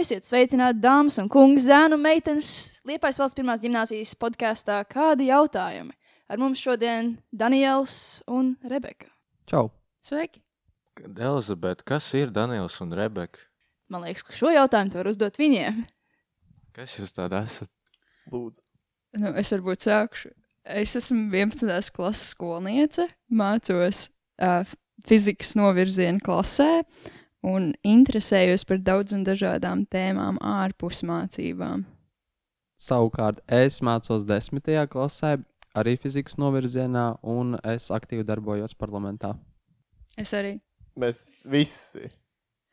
Esiet sveicināti, dāmas un kungi, zēnu meitenes, Liepais valsts pirmās gimnāzijas podkāstā. Kādi jautājumi? Ar mums šodien Daniels un Rebeka. Čau! Sveiki! Elizabete, kas ir Daniels un Rebeka? Man liekas, ka šo jautājumu tu vari uzdot viņiem. Kas jūs tādi esat? Lūdzu. Nu, es varbūt sākšu. Es esmu 11. klases skolniece, mācos uh, fizikas novirzienu klasē un interesējos par daudzām dažādām tēmām ārpus mācībām. Savukārt es mācos desmitajā klasē, arī fizikas novirzienā, un es aktīvi darbojos parlamentā. Es arī. Mēs visi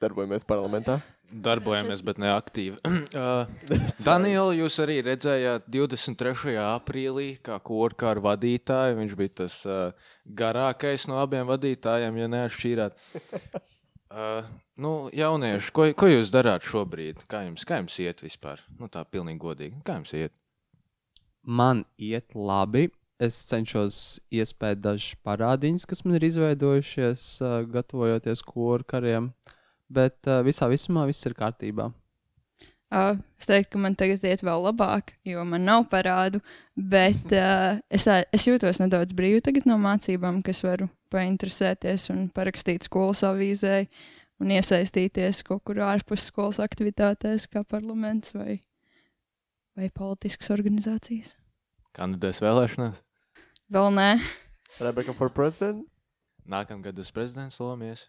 darbojamies parlamentā. Darbojamies, bet ne aktīvi. uh, Daniela, jūs arī redzējāt 23. aprīlī, kā korkāra vadītāju. Viņš bija tas uh, garākais no abiem vadītājiem, ja neatšķīrāt. Uh, nu, jaunieši, ko, ko jūs darāt šobrīd? Kā jums, kā jums iet vispār? Nu, tā pilnīgi godīgi. Kā jums iet? Man iet labi. Es cenšos iespēt dažus parādiņus, kas man ir izveidojušies, uh, gatavojoties korkariem, bet uh, visā visumā viss ir kārtībā. Uh, es teiktu, ka man tagad iet vēl labāk, jo man nav parādu, bet uh, es, es jūtos nedaudz brīvi tagad no mācībām, kas varu painteresēties un parakstīt skolas avīzē un iesaistīties kaut kur ārpus skolas aktivitātēs, kā parlaments vai, vai politiskas organizācijas. Kandidēs vēlēšanās? Vēl nē, Rebeka for president. Nākamgad uz prezidents lomies.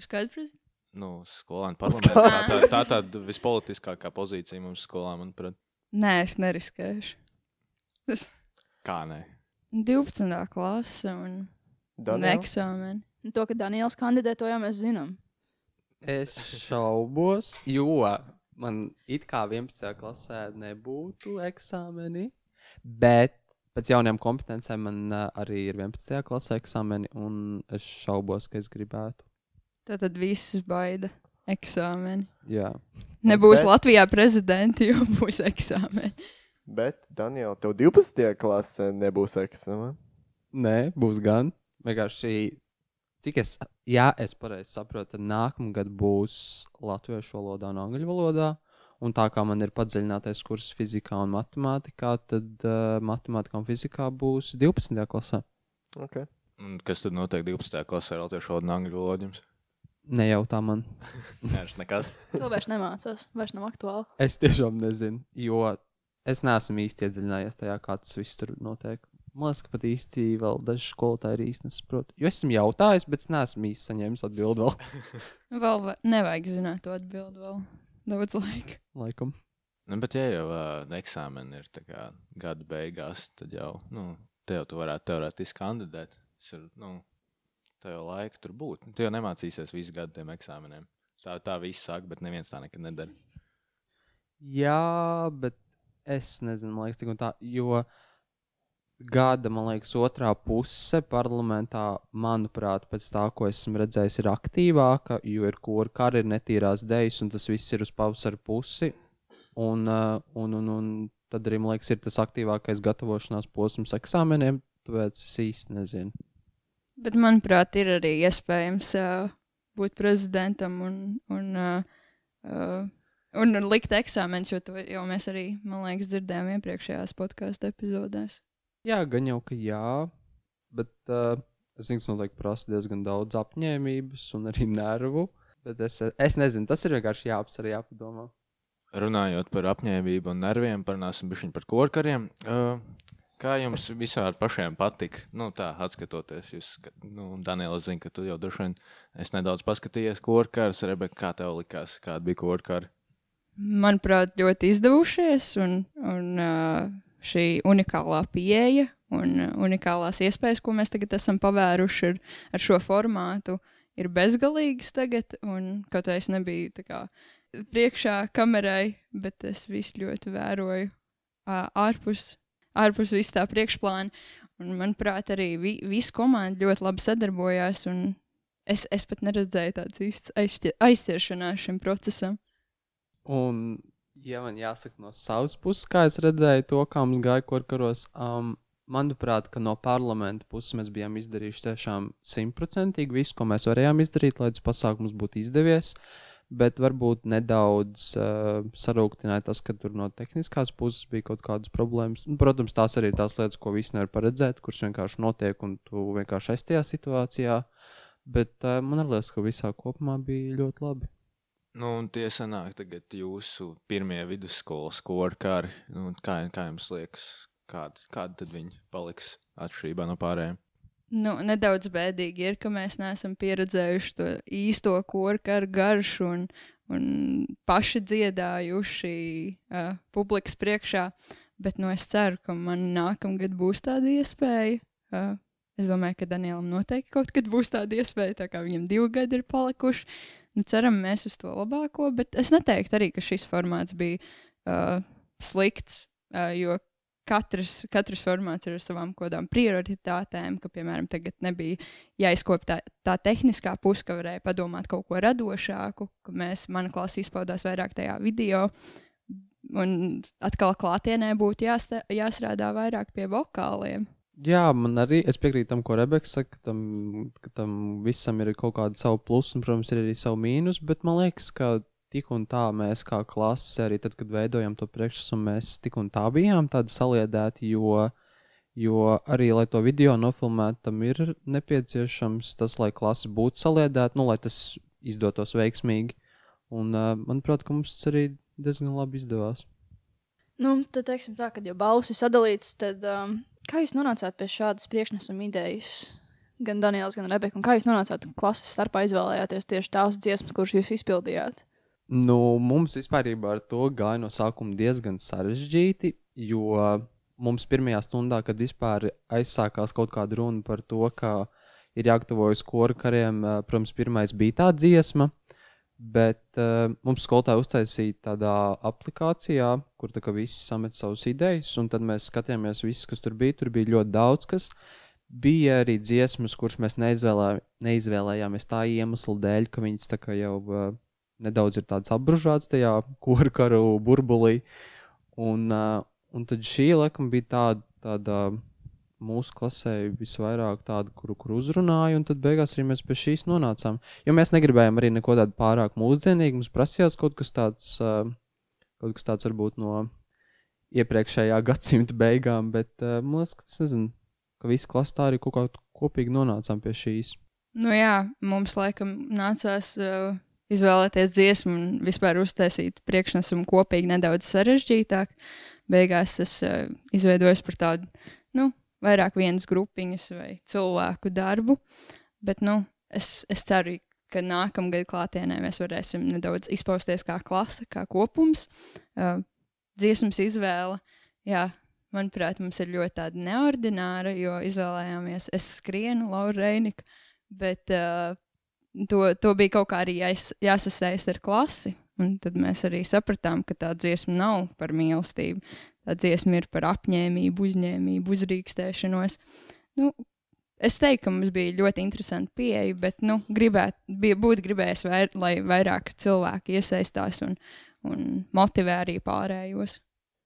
skaidrs. Nu, skolēnu parlamentā. Tā, tā, tā tāda vispolitiskākā pozīcija mums skolā, manuprāt. Nē, es neriskēšu. Kā nē? 12. klase un, un eksāmeni. To, ka Daniels kandidē, to jau mēs zinām. Es šaubos, jo man it kā 11. klasē nebūtu eksāmeni, bet pēc jaunajām kompetencijām man uh, arī ir 11. klasē eksāmeni, un es šaubos, ka es gribētu. Tātad visus baida eksāmeni. Jā. Nebūs Bet-. Latvijā prezidenti, jo būs eksāmeni. Bet, Daniel, tev 12. klasē nebūs eksāmena. Nē, būs gan. Vienkārši, cik es, ja es pareizi saprotu, tad nākamgad būs latviešu valodā un angļu valodā. Un tā kā man ir padziļinātais kurs fizikā un matemātikā, tad uh, matemātikā un fizikā būs 12. klasē. Okay. Un kas tad notiek 12. klasē ar latviešu valodu un angļu valodu? Nejautā man. Nē, tas nekas. To vairs nemācās, vairs nav aktuāli. Es tiešām nezinu, jo es neesmu īsti iedziļinājies tajā, kā tas viss tur notiek. Man liekas, ka pat īsti vēl daži skolotāji arī īsti nesaprot. Jo es esmu jautājis, bet es neesmu īsti saņēmis atbildi vēl. Vēl va- nevajag zināt to atbildi vēl daudz laika. Laikam. Nu, bet, ja jau uh, eksāmeni ir tā kā gada beigās, tad jau, nu, te jau tu varētu teorētiski kandidēt. Tas ir, nu, tev laika tur būt. Tu jau nemācīsies visu gadu tiem eksāmeniem. Tā, tā viss saka, bet neviens tā nekad nedara. Jā, bet es nezinu, man liekas, tik un tā, jo gada, man liekas, otrā puse parlamentā, manuprāt, pēc tā, ko esmu redzējis, ir aktīvāka, jo ir kur kara ir netīrās dejas, un tas viss ir uz pavasara pusi. Un, uh, un, un, un tad arī, man liekas, ir tas aktīvākais gatavošanās posms eksāmeniem, tāpēc es īsti nezinu. Bet, manuprāt, ir arī iespējams uh, būt prezidentam un, un, uh, uh, un likt eksāmenus, jo to jau mēs arī, man liekas, dzirdējām iepriekšējās podkāstu epizodēs. Jā, gan jau, ka jā, bet uh, es zinu, tas noteikti prasa diezgan daudz apņēmības un arī nervu. Bet es, es nezinu, tas ir vienkārši jāapsver, jāpadomā. Runājot par apņēmību un nerviem, parunāsim bišķiņ par korkariem. Uh, kā jums vispār pašiem patika? Nu, tā, atskatoties, jūs, nu, Daniela, zinu, ka tu jau droši vien esi nedaudz paskatījies korkars. Rebeka, kā tev likās, kāda bija korkara? Manuprāt, ļoti izdevušies, un, un šī unikālā pieeja un unikālās iespējas, ko mēs tagad esam pavēruši ar, ar šo formātu, ir bezgalīgas tagad. Un kaut kā es nebiju kā priekšā kamerai, bet es visu ļoti vēroju ārpus, ārpus vis tā priekšplāna. Un, manuprāt, arī vi, visa komanda ļoti labi sadarbojās. Es, es pat neredzēju īstas aizķie- aizķeršanās šim procesam. Un, ja man jāsaka no savas puses, kā es redzēju to, kā mums gāja korkaros, um, manuprāt, no parlamenta puses mēs bijām izdarījuši tiešām simtprocentīgi visu, ko mēs varējām izdarīt, lai tas pasākums būtu izdevies. Bet varbūt nedaudz uh, sarūktināja tas, ka tur no tehniskās puses bija kaut kādas problēmas. Nu, protams, tās arī ir tās lietas, ko visi nevar paredzēt, kuras vienkārši notiek un tu vienkārši esi tajā situācijā. Bet uh, man liekas, ka visā kopumā bija ļoti labi. Nu, un tie sanāk tagad jūsu pirmie vidusskolas korkari. Nu, kā, kā jums liekas, kādi, kādi tad viņi paliks atšķirībā no pārējiem? Nu, nedaudz bēdīgi ir, ka mēs neesam pieredzējuši to īsto korkaru garšu un, un paši dziedājuši uh, publikas priekšā. Bet nu, es ceru, ka man nākamgad būs tāda iespēja. Uh, es domāju, ka Danielam noteikti kaut kad būs tāda iespēja, tā kā viņam divi gadi ir palikuši. Nu, ceram, mēs uz to labāko, bet es neteiktu arī, ka šis formāts bija uh, slikts, uh, jo katrs, katrs formāts ir ar savām kodām prioritātēm, ka, piemēram, tagad nebija jāizkop tā, tā tehniskā puse, ka varēja padomāt kaut ko radošāku, ka mēs, mana klasa izpaudās vairāk tajā video, un atkal klātienē būtu jāsta, jāstrādā vairāk pie vokāliem. Jā, man arī es piekrītu tam, ko Rebeka saka, ka tam, ka tam visam ir kaut kāda savu plusu, un, protams, ir arī savu mīnus. Bet man liekas, ka tik un tā mēs kā klase, arī tad, kad veidojam to priekšnesumu, mēs tik un tā bijām tādi saliedēti, jo, jo arī, lai to video nofilmētu, tam ir nepieciešams tas, lai klase būtu saliedēta, nu, lai tas izdotos veiksmīgi. Un, uh, manuprāt, mums tas arī diezgan labi izdevās. Nu, tad, teiksim tā, kad jau balss ir sadalīts, tad um, kā jūs nonācāt pie šādas priekšnesuma idejas? Gan Daniels, gan Rebeka. Kā jūs nonācāt klases starpā izvēlējāties tieši tās dziesmas, kuras jūs izpildījāt? Nu, mums vispār ar to gāja no sākuma diezgan sarežģīti, jo mums pirmajā stundā, kad vispār aizsākās kaut kāda runa par to, ka ir jāgatavojas koru kariem, eh, protams, pirmais bija tā dziesma, bet uh, mums skolotāji uztaisīja tādā aplikācijā, kur tā kā visi samet savus idejas, un tad mēs skatījāmies visus, kas tur bija. Tur bija ļoti daudz kas. Bija arī dziesmas, kuras mēs neizvēlē, neizvēlējāmies tā iemesla dēļ, ka viņas tā kā jau uh, nedaudz ir tādas apbružātas tajā koru karu burbulī. Un, uh, un tad šī laikam bija tāda, tāda mūsu klasē visvairāk tādu, kuru, kuru uzrunāju, un tad beigās arī mēs pie šīs nonācām. Jo mēs negribējām arī neko tādu pārāk mūsdienīgu. Mums prasījās kaut kas tāds, kaut kas tāds varbūt no iepriekšējā gadsimta beigām, bet man liekas, ka nezinu, ka visi klasi tā arī kaut kā kopīgi nonācām pie šīs. Nu jā, mums laikam nācās uh, izvēlēties dziesmu un vispār uztaisīt priekšnesumu kopīgi nedaudz sarežģītāk. Beigās tas uh, izveidojas par tādu, nu, vairāk vienas grupiņas vai cilvēku darbu. Bet, nu, es, es ceru, ka nākamgad klātienē mēs varēsim nedaudz izpausties kā klase, kā kopums. Uh, dziesmas izvēle, jā, manuprāt, mums ir ļoti tāda neordināra, jo izvēlējāmies es skrienu, Laura Reinika, bet uh, to, to bija kaut kā arī jās, jāsasaist ar klasi. Un tad mēs arī sapratām, ka tā dziesma nav par mīlestību tā dziesma ir par apņēmību, uzņēmību, uzrīkstēšanos. Nu, es teiktu, ka mums bija ļoti interesanti pieeja, bet nu, gribēt, bija, būtu gribējis, vair, lai vairāk cilvēki iesaistās un, un motivē arī pārējos.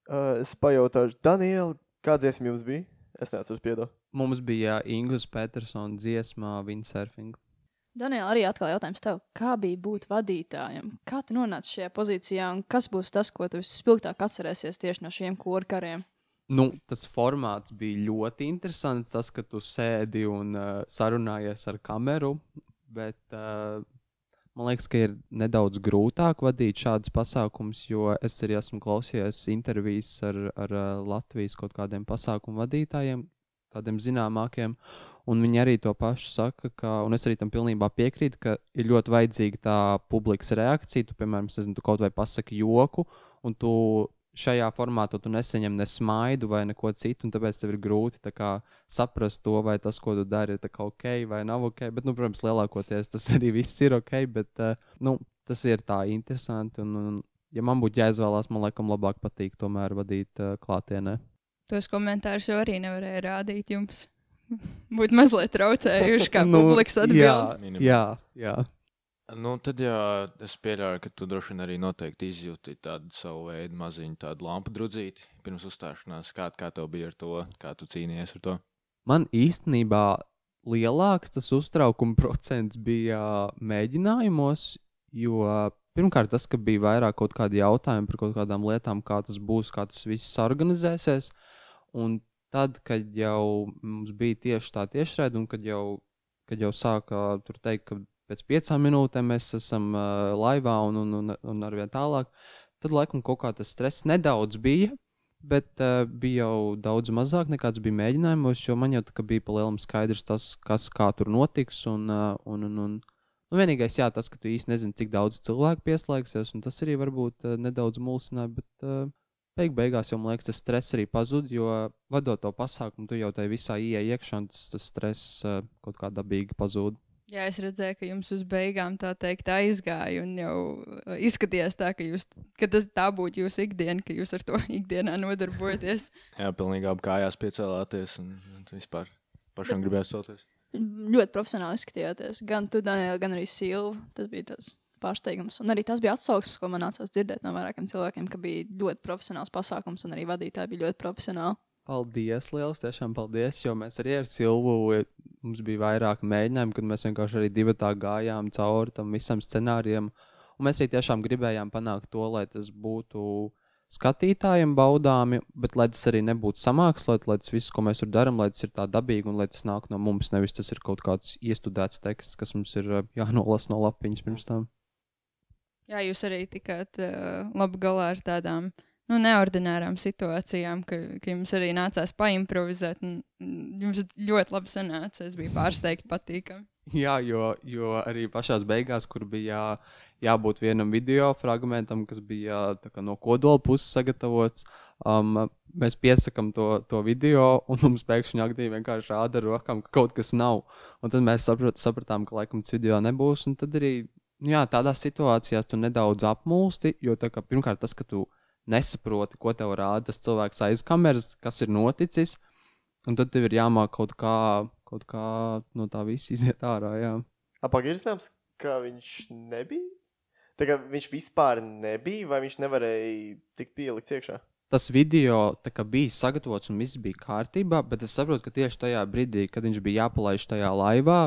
Uh, es pajautāšu, Daniela, kāda dziesma jums bija? Es neatceros, piedo. Mums bija Ingūns Petersons dziesmā Windsurfing. Daniela, arī atkal jautājums tev, kā bija būt vadītājam? Kā tu nonāci šajā pozīcijā un kas būs tas, ko tu vispilgtāk atcerēsies tieši no šiem korkariem? Nu, tas formāts bija ļoti interesants. Tas, ka tu sēdi un uh, sarunājies ar kameru, bet uh, man liekas, ka ir nedaudz grūtāk vadīt šādus pasākumus, jo es arī esmu klausījies intervijas ar, ar uh, Latvijas kaut kādiem pasākumu vadītājiem, tādiem zināmākiem. Un viņi arī to pašu saka, ka, un es arī tam pilnībā piekrītu, ka ir ļoti vajadzīga tā publikas reakcija. Tu, piemēram, nezinu, tu kaut vai pasaki joku, un tu šajā formātā tu nesaņem ne smaidu vai neko citu, un tāpēc tev ir grūti kā, saprast to, vai tas, ko tu dari, ir ok vai nav ok. Bet, nu, protams, lielākoties tas arī viss ir ok, bet uh, nu, tas ir tā interesanti. Un, un, ja man būtu jāizvēlās, man laikam labāk patīk tomēr vadīt uh, klātienē. Tos komentārus jau arī nevarēja rādīt jums būtu mazliet traucējuši, kā nu, publikas atbildi. Jā, jā, jā. Nu, tad jā, es pieļauju, ka tu droši vien arī noteikti izjūti tādu savu veidu maziņu tādu lampu drudzīti pirms uzstāšanās. Kā, kā tev bija ar to, kā tu cīnījies ar to? Man īstenībā lielāks tas uztraukuma procents bija mēģinājumos, jo pirmkārt, tas, ka bija vairāk kaut kādi jautājumi par kaut kādām lietām, kā tas būs, kā tas viss organizēsies. Un tad, kad jau mums bija tieši tā tiešraide, un kad jau, kad jau sāka tur teikt, ka pēc piecām minūtēm mēs esam uh, laivā un, un, un, un arvien tālāk, tad laikam kaut kā tas stress nedaudz bija. Bet uh, bija jau daudz mazāk nekā tas bija mēģinājumos, jo man jau bija pa lielam skaidrs tas, kas kā tur notiks. Un, uh, un, un, un, nu, vienīgais, jā, tas, ka tu īsti nezini, cik daudz cilvēku pieslēgsies, un tas arī varbūt uh, nedaudz mulsināja. Bet uh, beig beigās jau man liekas, tas stress arī pazuda, jo vadot to pasākumu, tu jau tajā visā ieej iekšā, un tas, tas stress uh, kaut kā dabīgi pazūd. Jā, es redzēju, ka jums uz beigām tā teikt aizgāja, un jau uh, izskatījās tā, ka, jūs, ka tas tā būtu jūsu ikdiena, ka jūs ar to ikdienā nodarbojaties. Jā, pilnīgi apgājās, piecēlāties un, un vispār pašam gribējās celties. Ļoti profesionāli izskatījāties. Gan tu, Daniela, gan arī Silva. Tas bija tas pārsteigums. Un arī tas bija atsauksmes, ko man nācās dzirdēt no vairākiem cilvēkiem, ka bija ļoti profesionāls pasākums, un arī vadītāji bija ļoti profesionāli. Paldies, liels, tiešām paldies, jo mēs arī ar Silvu, mums bija vairāk mēģinājumu, kad mēs vienkārši arī divi tā gājām cauri tam visam scenārijam. Un mēs arī tiešām gribējām panākt to, lai tas būtu skatītājiem baudāmi, bet lai tas arī nebūtu samākslot, lai tas viss, ko mēs tur darām, lai tas ir tā dabīgi un lai tas nāk no mums, nevis tas ir kaut kāds iestudēts teksts, kas mums ir uh, jānolasa no lapiņas pirms tam. Jā, jūs arī tikāt uh, labi galā ar tādām nu, neordinārām situācijām, ka, ka jums arī nācās paimprovizēt. Jums ļoti labi sanāca. Es biju pārsteigta, patīkami. Jā, jo, jo arī pašā beigās, kur bija jā, jābūt vienam video fragmentam, kas bija kā no kodola puses sagatavots, um, mēs piesakām to, to video, un mums pēkšņi aktīvi vienkārši rāda ar rokām, ka kaut kas nav. Un tad mēs saprat, sapratām, ka laikam tas video nebūs. Un tad arī nu jā, tādās situācijās tu nedaudz apmulsti, jo kā, pirmkārt tas, ka tu nesaproti, ko tev rāda tas cilvēks aiz kameras, kas ir noticis. Un tad tev ir jāmāk kaut kā, kaut kā no tā visa iziet ārā. Zināms, ka viņš nebija. Tā kā viņš vispār nebija, vai viņš nevarēja tikt pielikts iekšā. Tas video kā bija sagatavots un viss bija kārtībā, bet es saprotu, ka tieši tajā brīdī, kad viņš bija jāpalaiž tajā laivā,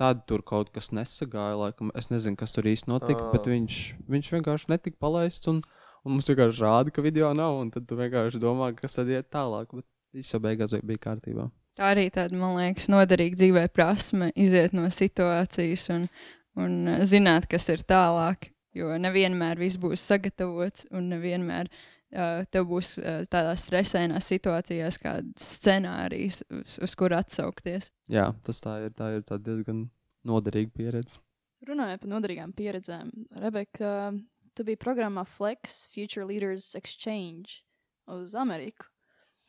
tad tur kaut kas nesagāja. Laikam. Es nezinu, kas tur īsti notika, Ā. bet viņš, viņš vienkārši netika palaists. Un, un mums vienkārši rāda, ka video nav. Un tad tu vienkārši domā, kas tad iet tālāk. Bet viss jau beigās bija kārtībā. Tā arī tāda, man liekas, noderīga dzīvē prasme iziet no situācijas un, un zināt, kas ir tālāk. Jo nevienmēr viss būs sagatavots, un nevienmēr tev būs uh, tādās stresainās situācijās, kāda scenārijas, uz, uz kur atsaukties. Jā, tas tā ir, tā ir tā diezgan noderīga pieredze. Runājot par noderīgām pieredzēm, Rebeka, tu biji programmā Flex Future Leaders Exchange uz Ameriku.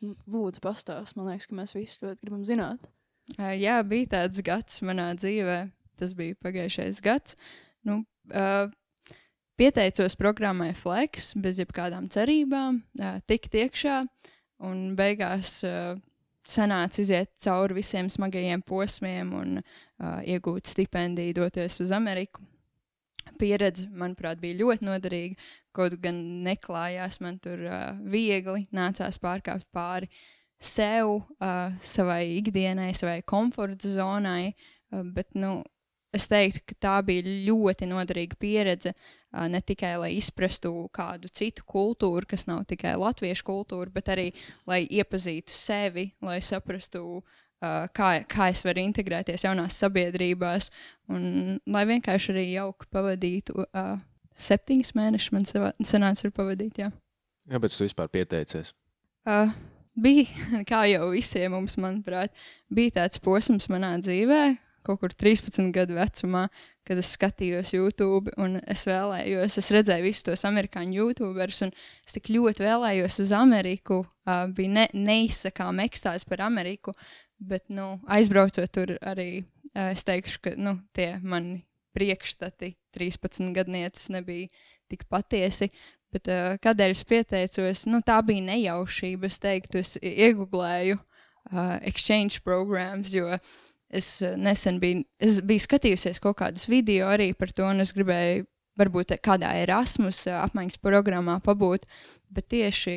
Nu, Lūdzu, pastāst. Man liekas, ka mēs visi ļoti gribam zināt. Uh, jā, bija tāds gads manā dzīvē. Tas bija pagājušais gads. Nu, uh, pieteicos programmai Flex bez jebkādām cerībām, tikt iekšā un beigās sanāca iziet cauri visiem smagajiem posmiem un iegūt stipendiju, doties uz Ameriku. Pieredze, manuprāt, bija ļoti noderīga. Kaut gan neklājās man tur viegli, nācās pārkāpt pāri sev, savai ikdienai, savai komforta zonai. Bet, nu, es teiktu, ka tā bija ļoti noderīga pieredze. Uh, ne tikai lai izprastu kādu citu kultūru, kas nav tikai latviešu kultūra, bet arī lai iepazītu sevi, lai saprastu, kā, kā es varu integrēties jaunās sabiedrībās, un lai vienkārši arī jauki pavadītu. Septiņus mēnešus man sanāca tur pavadīt. Jā. Kāpēc tu vispār pieteicies? Uh, bija, kā jau visiem mums, manuprāt, bija tāds posms manā dzīvē, kaut kur 13 gadu vecumā, kad es skatījos YouTube, un es vēlējos, es redzēju visus tos amerikāņu YouTuberus, un es tik ļoti vēlējos uz Ameriku. Uh, bija ne, neizsakām ekstāzi par Ameriku, bet, nu, aizbraucot tur arī, uh, es teikšu, ka, nu, tie mani priekšstati 13 gadnieces nebija tik patiesi. Bet, uh, kādēļ es pieteicos? Nu, tā bija nejaušība. Es teiktu, es iegūlēju uh, exchange programmas, jo es uh, nesen biju, es biju skatījusies kaut kādus video arī par to, un es gribēju varbūt kādā Erasmus uh, apmaiņas programmā pabūt. Bet tieši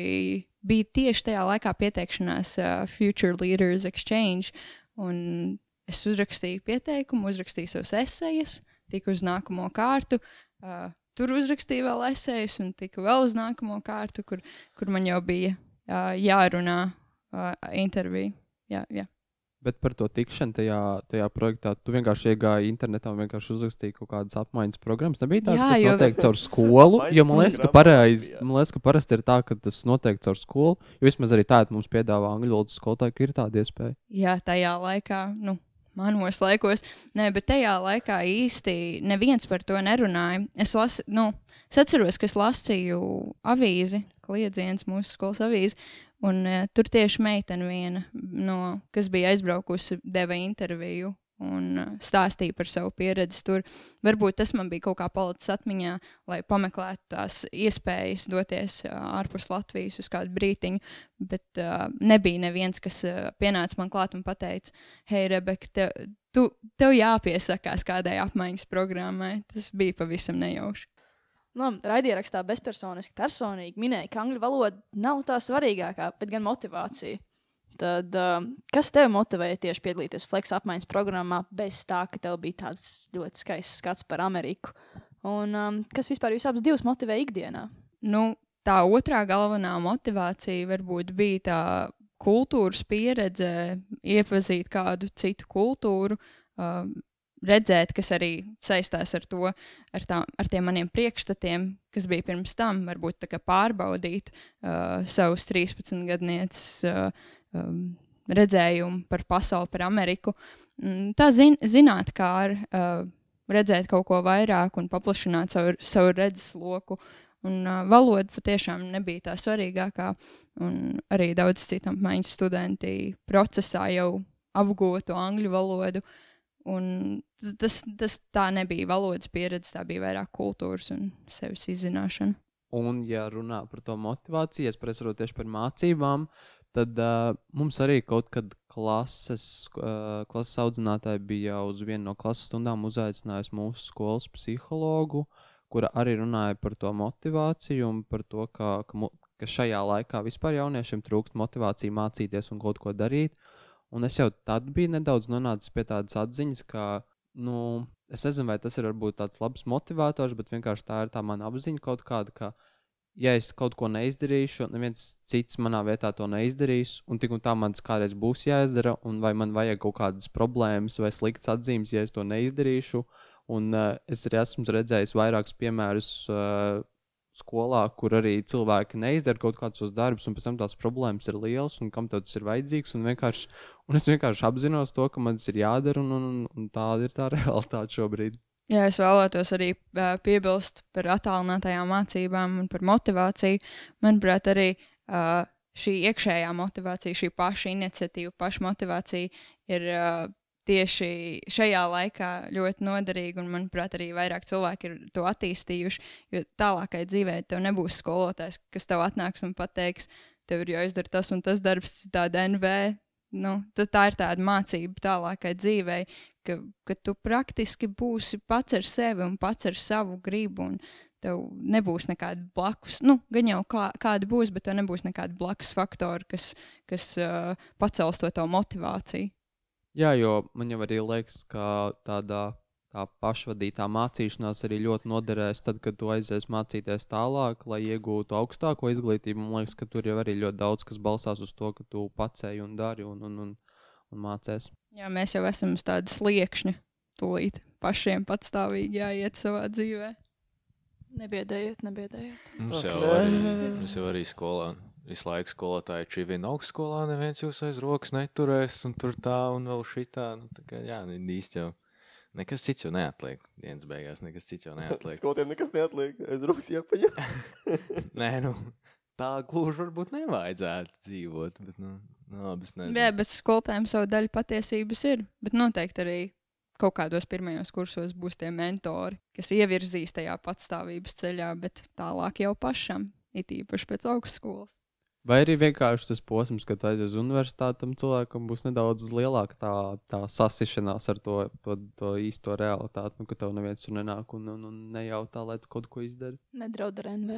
bija tieši tajā laikā pieteikšanās uh, Future Leaders Exchange. Un es uzrakstīju pieteikumu, uzrakstīju savus esejas, tiku uz nākamo kārtu. Uh, tur uzrakstīju vēl esējus un tiku vēl uz nākamo kārtu, kur, kur man jau bija uh, jārunā uh, intervija. Jā, jā. Bet par to tikšanu tajā, tajā projektā tu vienkārši iegāji internetā un vienkārši uzrakstīji kaut kādas apmaiņas programmas. Nebija tā, ka tas notiek caur skolu. Jo man liekas, ka, programma pareiz, bija. man liekas, ka parasti ir tā, ka tas notiek caur skolu. Jo vismaz arī tāda mums piedāvā angļu valodas skolotāji, ka ir tāda iespēja. Jā, tajā laikā, nu, manos laikos, nē, bet tajā laikā īsti neviens par to nerunāja. Es, las, nu, es atceros, ka es lasīju avīzi, kliedziens mūsu skolas avīzi, un uh, tur tieši meitene viena, no, kas bija aizbraukusi, deva interviju. Un uh, stāstīja par savu pieredzi tur. Varbūt tas man bija kaut kā palicis atmiņā, lai pameklētu tās iespējas doties uh, ārpus Latvijas uz kādu brītiņu. Bet uh, nebija neviens, kas uh, pienāca man klāt un teica, hei, Rebeka, tev, tu, tev jāpiesakās kādai apmaiņas programmai. Tas bija pavisam nejauši. Nu, raidierakstā bezpersoniski personīgi minēja, ka angļu valoda nav tā svarīgākā, bet gan motivācija. Tad, um, kas tev motivēja tieši piedalīties Flex apmaiņas programmā, bez tā, ka tev bija tāds ļoti skaists skats par Ameriku? Un um, kas vispār jūs abus divus motivē ikdienā? Nu, tā otrā galvenā motivācija varbūt bija tā kultūras pieredze, iepazīt kādu citu kultūru, um, redzēt, kas arī saistās ar to, ar, tā, ar tiem maniem priekšstatiem, kas bija pirms tam, varbūt pārbaudīt uh, savus 13 gadnieces uh, um, redzējumu par pasauli, par Ameriku. Mm, Tā zin, zināt, kā ar uh, redzēt kaut ko vairāk un paplašināt savu, savu redzesloku. Un uh, valoda patiešām nebija tā svarīgākā. Un arī daudz citu apmaiņas studenti procesā jau apgūtu angļu valodu. Un tas, tas tā nebija valodas pieredze, tā bija vairāk kultūras un sevis izzināšana. Un, ja runā par to motivāciju, prasu tieši par mācībām, tad uh, mums arī kaut kad klases, uh, klases audzinātāji bija uz vienu no klases stundām uzaicinājusi mūsu skolas psihologu, kura arī runāja par to motivāciju un par to, ka, ka, ka šajā laikā vispār jauniešiem trūkst motivācija mācīties un kaut ko darīt. Un es jau tad biju nedaudz nonācis pie tādas atziņas, ka, nu, es nezinu, vai tas ir varbūt tāds labs motivators, bet vienkārši tā ir tā mana apziņa kaut kāda, ka, ja es kaut ko neizdarīšu, neviens cits manā vietā to neizdarīs, un tik un tā man tas kādreiz būs jāizdara, un vai man vajag kaut kādas problēmas vai sliktas atzīmes, ja es to neizdarīšu. Un uh, es arī esmu redzējis vairākus piemērus uh, skolā, kur arī cilvēki neizdara kaut kādus darbus, un pēc tam tās problēmas ir lielas, un kam tas ir vajadzīgs. Un, vienkārši, un es vienkārši apzinos to, ka man tas ir jādara, un, un, un tāda ir tā realitāte šobrīd. Jā, es vēlētos arī piebilst par attālinātajām mācībām un par motivāciju. Manuprāt, arī šī iekšējā motivācija, šī paša iniciatīva, pašmotivācija ir uh, tieši šajā laikā ļoti noderīga. Un, manuprāt, arī vairāk cilvēki ir to attīstījuši. Jo tālākai dzīvē tev nebūs skolotājs, kas tev atnāks un pateiks, tev ir jāizdara tas un tas darbs, tāda NV. Nu, tā ir tāda mācība tālākai dzīvei, ka, ka tu praktiski būsi pats ar sevi un pats ar savu gribu. Tev nebūs nekāda blakus, nu, gan jau kā, kāda būs, bet tev nebūs nekāda blakus faktori, kas, kas uh, pacels to tavu motivāciju. Jā, jo man jau arī liekas, ka tādā tā pašvadītā mācīšanās arī ļoti noderēs, tad, kad tu aizies mācīties tālāk, lai iegūtu augstāko izglītību. Man liekas, ka tur jau arī ļoti daudz kas balstās uz to, ka tu pacēji un dari un, un, un, un mācies. Jā, mēs jau esam uz tāda sliekšņa, tūlīt pašiem patstāvīgi jāiet savā dzīvē. Nebiedējiet, nebiedējiet. Mums jau nē. arī, mums jau arī skolā. Visu laiku skolotāji čivina augstskolā, neviens jūs aiz rokas neturēs, un tur tā, un vēl šitā. Nu, tā kā, jā, nu, īsti jau. Nekas cits jau neatliek. Dienas beigās nekas cits jau neatliek. Skolotājiem nekas neatliek. Es rokas jāpaņem. Nē, nu, tā gluži varbūt nevajadzētu dzīvot. Bet, nu, nu labi, nezinu. Jā, bet skolotājiem savu daļu patiesības ir. Bet noteikti arī kaut kādos pirmajos kursos būs tie mentori, kas ievirzīs tajā patstāvības ceļā, bet tālāk jau pašam, it īpaši pēc augstskolas. Vai arī vienkārši tas posms, kad aizies uz universitāti, tam cilvēkam būs nedaudz lielāka tā, tā sasišanās ar to, to, to īsto realitāti, nu, ka tev neviens tur nenāk un, un, un nejautā, lai tu kaut ko izdari. Nedraud ar NV.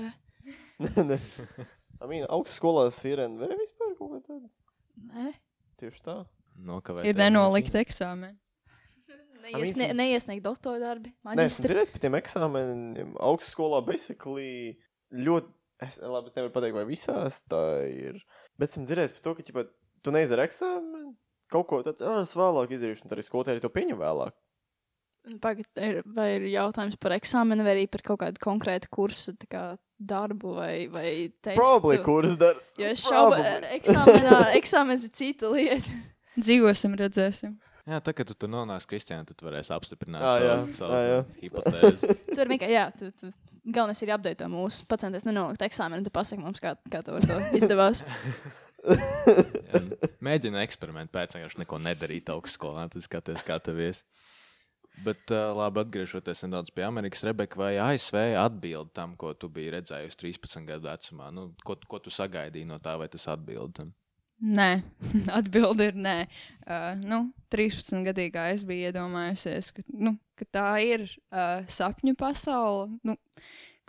Amīna, augstskolās ir NV vispār kaut kā tāda. Nē, Tieši tā. Nokavēt Ir nenolikt eksāmeni. Neiesnie, neiesniegt doktora darbi. Nē, es dzirdēju par tiem eksāmeniem augstskolā, basically ļoti. Es, labi, es nevaru pateikt, vai visās tā ir. Bet esmu dzirdējis par to, ka, ja tu neizdari eksāmenu, kaut ko tādu, ah, es vēlāk izdarīšu, un tad arī skolotāji to pieņem vēlāk. Pagad, ir, vai ir jautājums par eksāmenu, vai arī par kaut kādu konkrētu kursu tā kā, darbu vai, vai testu? Probably kurs darbs. Jo es šaubu, eksāmenā, eksāmens ir cita lieta. Dzīvosim, redzēsim. Jā, tā kā tu tur nonāksi, Kristiāna, tad varēsi apstiprināt Ā, jā. savu, savu Ā, jā. hipotēzi. Tur vienkārši, jā, tu, tu, galvenais ir apdeitot mūsu pacientus, nenolikt eksāmenu, tu pasaki mums, kā, kā tev ar to izdevās. Jā, Mēģina eksperimentu pēc tam, vienkārši neko nedarīt augstskolā. Tad skaties, kā tev ies. Bet, uh, labi, atgriežoties nedaudz pie Amerikas, Rebeka, vai ASV atbild tam, ko tu biji redzējusi 13 gadu vecumā? Nu, ko, ko tu sagaidīji no tā, vai tas atbild tam? Nē, atbilde ir nē. Uh, nu, 13 gadīgā es biju iedomājusies, ka, nu, ka tā ir uh, sapņu pasaule. Nu,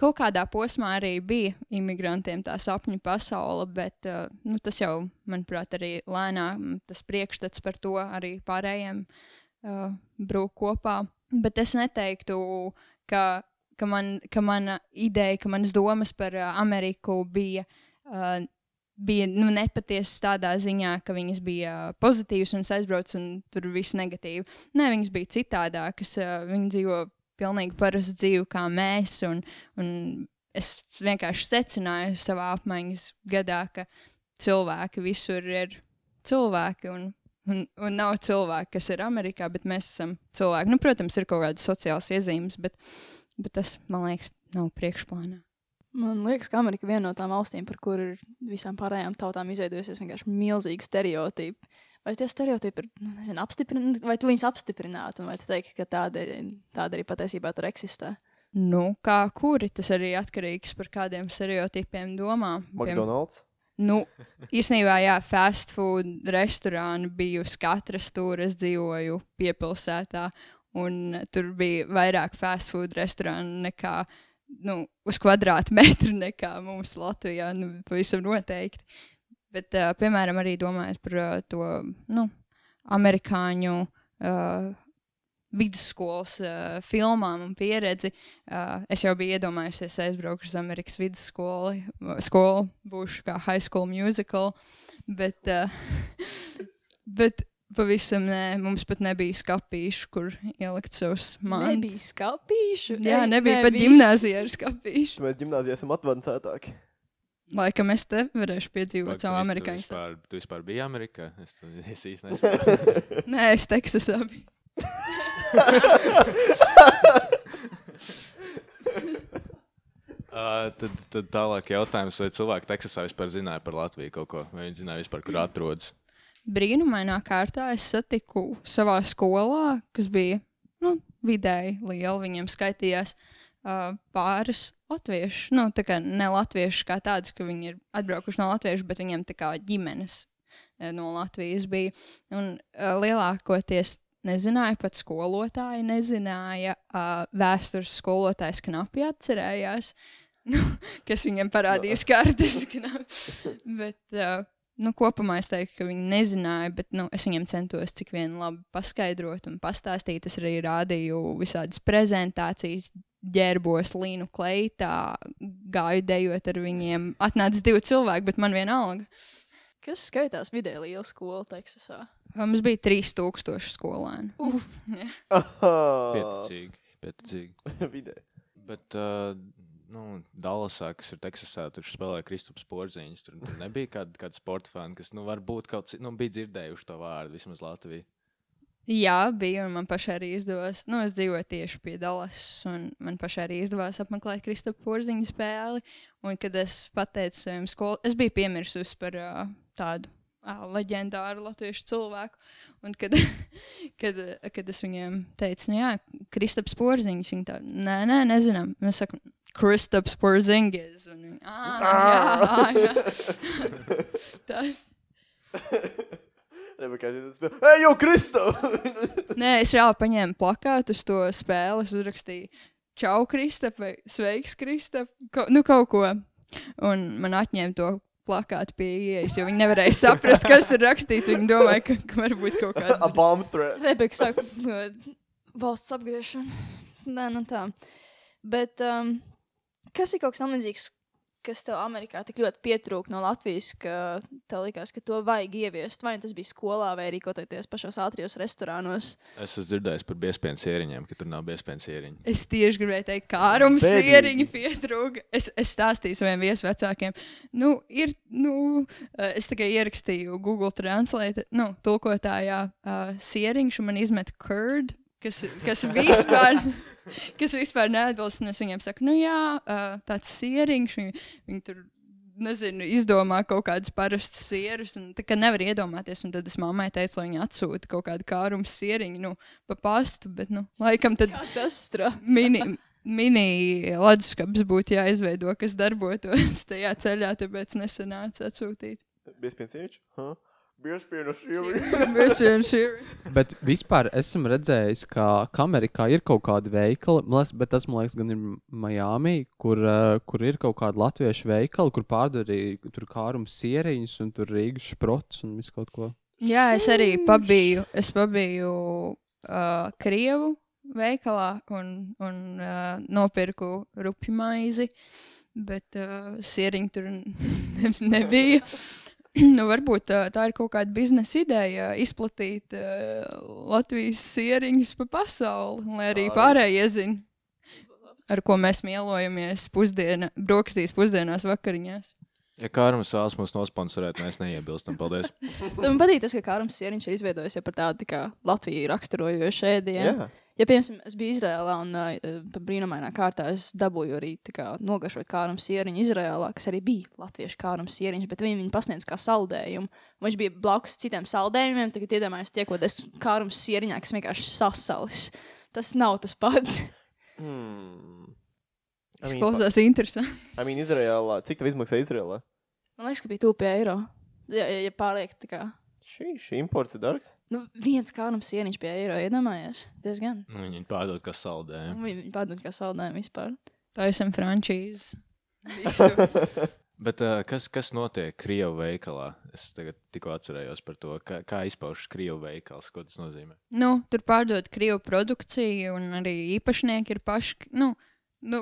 kaut kādā posmā arī bija imigrantiem tā sapņu pasaule, bet uh, nu, tas jau, manuprāt, arī lēnām tas priekšstats par to arī pārējiem uh, brūk kopā. Bet es neteiktu, ka, ka, man, ka mana ideja, ka manas domas par uh, Ameriku bija. Uh, bija nu, nepatiesas tādā ziņā, ka viņas bija pozitīvas un es aizbraucu, un tur viss negatīvi. Nē, viņas bija citādākas. Viņi dzīvo pilnīgi parastu dzīvi kā mēs. Un, un es vienkārši secināju savā apmaiņas gadā, ka cilvēki visur ir cilvēki. Un, un, un nav cilvēki, kas ir Amerikā, bet mēs esam cilvēki. Nu, protams, ir kaut kādas sociālas iezīmes, bet, bet tas, man liekas, nav priekšplānā. Man liekas, ka Amerika ir viena no tām valstīm, par kuru ir visām pārējām tautām izveidojusies vienkārši milzīgi stereotipi. Vai tie stereotipi ir nu, nezinu, apstiprināti, vai tu viņus apstiprinātu, vai tu teiksi, ka tāda, tāda arī patiesībā tur eksistē? Nu, kā kuri tas arī atkarīgs par kādiem stereotipiem domā. McDonald's. Nu, īstenībā, jā, fast food restorāni bija uz katras stūres, dzīvoju piepilsētā, un tur bija vairāk fast food restorānu nekā nu, uz kvadrātmetru nekā mums Latvijā. Nu, pavisam noteikti. Bet, uh, piemēram, arī domājot par uh, to nu, amerikāņu uh, vidusskolas uh, filmām un pieredzi. Uh, es jau biju iedomājusies, aizbraukšu uz Amerikas vidusskolu, skolu, būšu kā high school musical. Bet, uh, bet pavisam nē, mums pat nebija skāpīšu, kur ielikt savus mākslinieks. Nebija skāpīšu. Jā, nebija nē, pat gimnāzijā ar skāpīšu. Mēs gimnāzijā esam advancētāki. Laikam es te varēšu piedzīvot savu amerikāņu. Tu vispār, tu vispār biji Amerikā? Es, to- es īsti nesaprotu. Nē, es Teksasā biju. Uh, tad, tad tālāk jautājums, vai cilvēki Teksasā vispār zināja par Latviju kaut ko? Vai viņi zināja vispār, kur atrodas? Brīnumainā kārtā es satiku savā skolā, kas bija nu, vidēji liela. Viņiem skaitījās uh, pāris latviešu. Nu, tā kā ne latviešu kā tādus, ka viņi ir atbraukuši no latviešu, bet viņiem tā kā ģimenes eh, no Latvijas bija. Un uh, lielākoties nezināja, pat skolotāji nezināja. Uh, vēstures skolotājs knapi atcerējās, nu, kas viņam parādījis kartes. bet, uh, nu, kopumā es teiktu, ka viņi nezināja, bet nu, es viņiem centos cik vien labi paskaidrot un pastāstīt. Es arī rādīju visādas prezentācijas, ģērbos līnu kleitā, gāju dejot ar viņiem. Atnāca divi cilvēki, bet man vienalga. Kas skaitās vidēji liela skola Teksasā? Mums bija 3000 skolēni. Pieticīgi. pieticīgi. Vidē. Bet, uh, nu, Dallasā, kas ir Teksasā, tur spēlēja Kristaps Porziņš. Tur, tur nebija kāda, kāda sporta fani, kas, nu, varbūt kaut cik, nu, bija dzirdējuši to vārdu, vismaz Latvijā. Jā, bija, un man pašai arī izdevās. Nu, es dzīvoju tieši pie Dallas, un man pašai arī izdevās apmeklēt Kristapā porziņu spēli. Un, kad es pateicu saviem skolotājiem, es biju piemirsusi par uh, tādu uh, leģendāru latviešu cilvēku. Un, kad, kad, kad es viņiem teicu, nu, jā, Kristaps porziņš, viņi tā, nē, nē, nezinām. Mēs sakām, Kristaps porziņš. Un viņi, ah, jā, jā. Tas. Ej, jau Kristo! Nē, es reāli paņēmu plakātu uz to spēli. Es uzrakstīju, Čau, Kristap, vai Sveiks, Kristap. Ko, nu, kaut ko. Un man atņēma to plakātu pie ieejas, jo viņi nevarēja saprast, kas tur rakstīts. Viņi domāja, ka, ka varbūt kaut A kāda. bomb threat. Rebeka saka, "Nu, valsts apgriešana. Nē, nu tā. Bet um, kas ir kaut kas tamlīdzīgs, kas tev Amerikā tik ļoti pietrūka no Latvijas, ka tev likās, ka to vajag ieviest? Vai tas bija skolā, vai arī kādos pašos ātrijos restorānos? Es esmu dzirdējis par biespējas ieriņiem, ka tur nav biespējas ieriņu. Es tieši gribēju teikt, ka ārums Bēdīgi. sieriņa pietrūka. Es, es stāstīju saviem viesvecākiem, nu, ir, nu, eh, es tikai ierakstīju Google Translate, nu, tulkotājā uh, sieriņš, un man izmet curd, kas, kas vispār, kas vispār neatbilst. Un es viņiem saku, nu jā, tāds sieriņš, viņi, viņi tur. Nezinu, izdomā kaut kādus parastus sierus, un tā kā nevar iedomāties. Un tad es mammai teicu, lai viņa atsūta kaut kādu kārumu sieriņu, nu, pa pastu, bet, nu, laikam tad mini, mini leduskapis būtu jāizveido, kas darbotos tajā ceļā, tāpēc nesanāca atsūtīt. Biespienas ieči? Huh? Mēs vienkārši Bet vispār esmu redzējis, ka, Amerikā ir kaut kādi veikali, man liekas, bet tas, man liekas, gan ir Miami, kur, uh, kur ir kaut kādi latviešu veikali, kur pārdod arī tur kārums sieriņus un tur Rīgas šprots un visu kaut ko. Jā, es arī pabiju, es pabiju uh, Krievu veikalā un, un uh, nopirku rupju maizi, bet uh, sieriņu tur ne, nebija. nu, varbūt tā ir kaut kāda biznesa ideja izplatīt uh, Latvijas sieriņus pa pasauli, lai arī pārējie zina, ar ko mēs mielojamies pusdiena, brokastīs pusdienās vakariņās. Ja Kārmas vēlas mums nosponsorēt, mēs neiebilstam. Paldies. Man patīk tas, ka Kārums Sieriņš ir izveidojis jau par tādu tā kā Latviju raksturojošu ēdienu. Jā. Ja, piemēram, es biju Izrēlā un uh, pa brīnumainā kārtā es dabūju arī tā kā nogašot kārums sieriņu Izrēlā, kas arī bija latviešu kārums sieriņš, bet viņi viņu pasniedz kā saldējumu. Viņš bija blakus citiem saldējumiem, tagad iedomājos tiekoties kārums sieriņā, kas vienkārši sasalis. Tas nav tas pats. Hmm. I Tas mean, klausās interesanti. I mean, Izrēlā. Cik tev izmaksā Izrēlā? Man liekas, ka bija tupi eiro. Ja, ja, ja pārliek tā kā. Šī, šī imports ir dārgs. Nu, viens kārums sieriņš pie eiro iedomājies. Diezgan. Nu, Viņi pārdod kā saldējumu. Un Viņi pārdod kā saldējumu vispār. Tā esam frančīze. Visu. Bet uh, kas, kas notiek Krievijas veikalā? Es tagad tikko atcerējos par to, kā, kā izpaužas Krievijas veikals, ko tas nozīmē. nu, tur pārdod krievu produkciju, un arī īpašnieki ir paši. Nu, nu,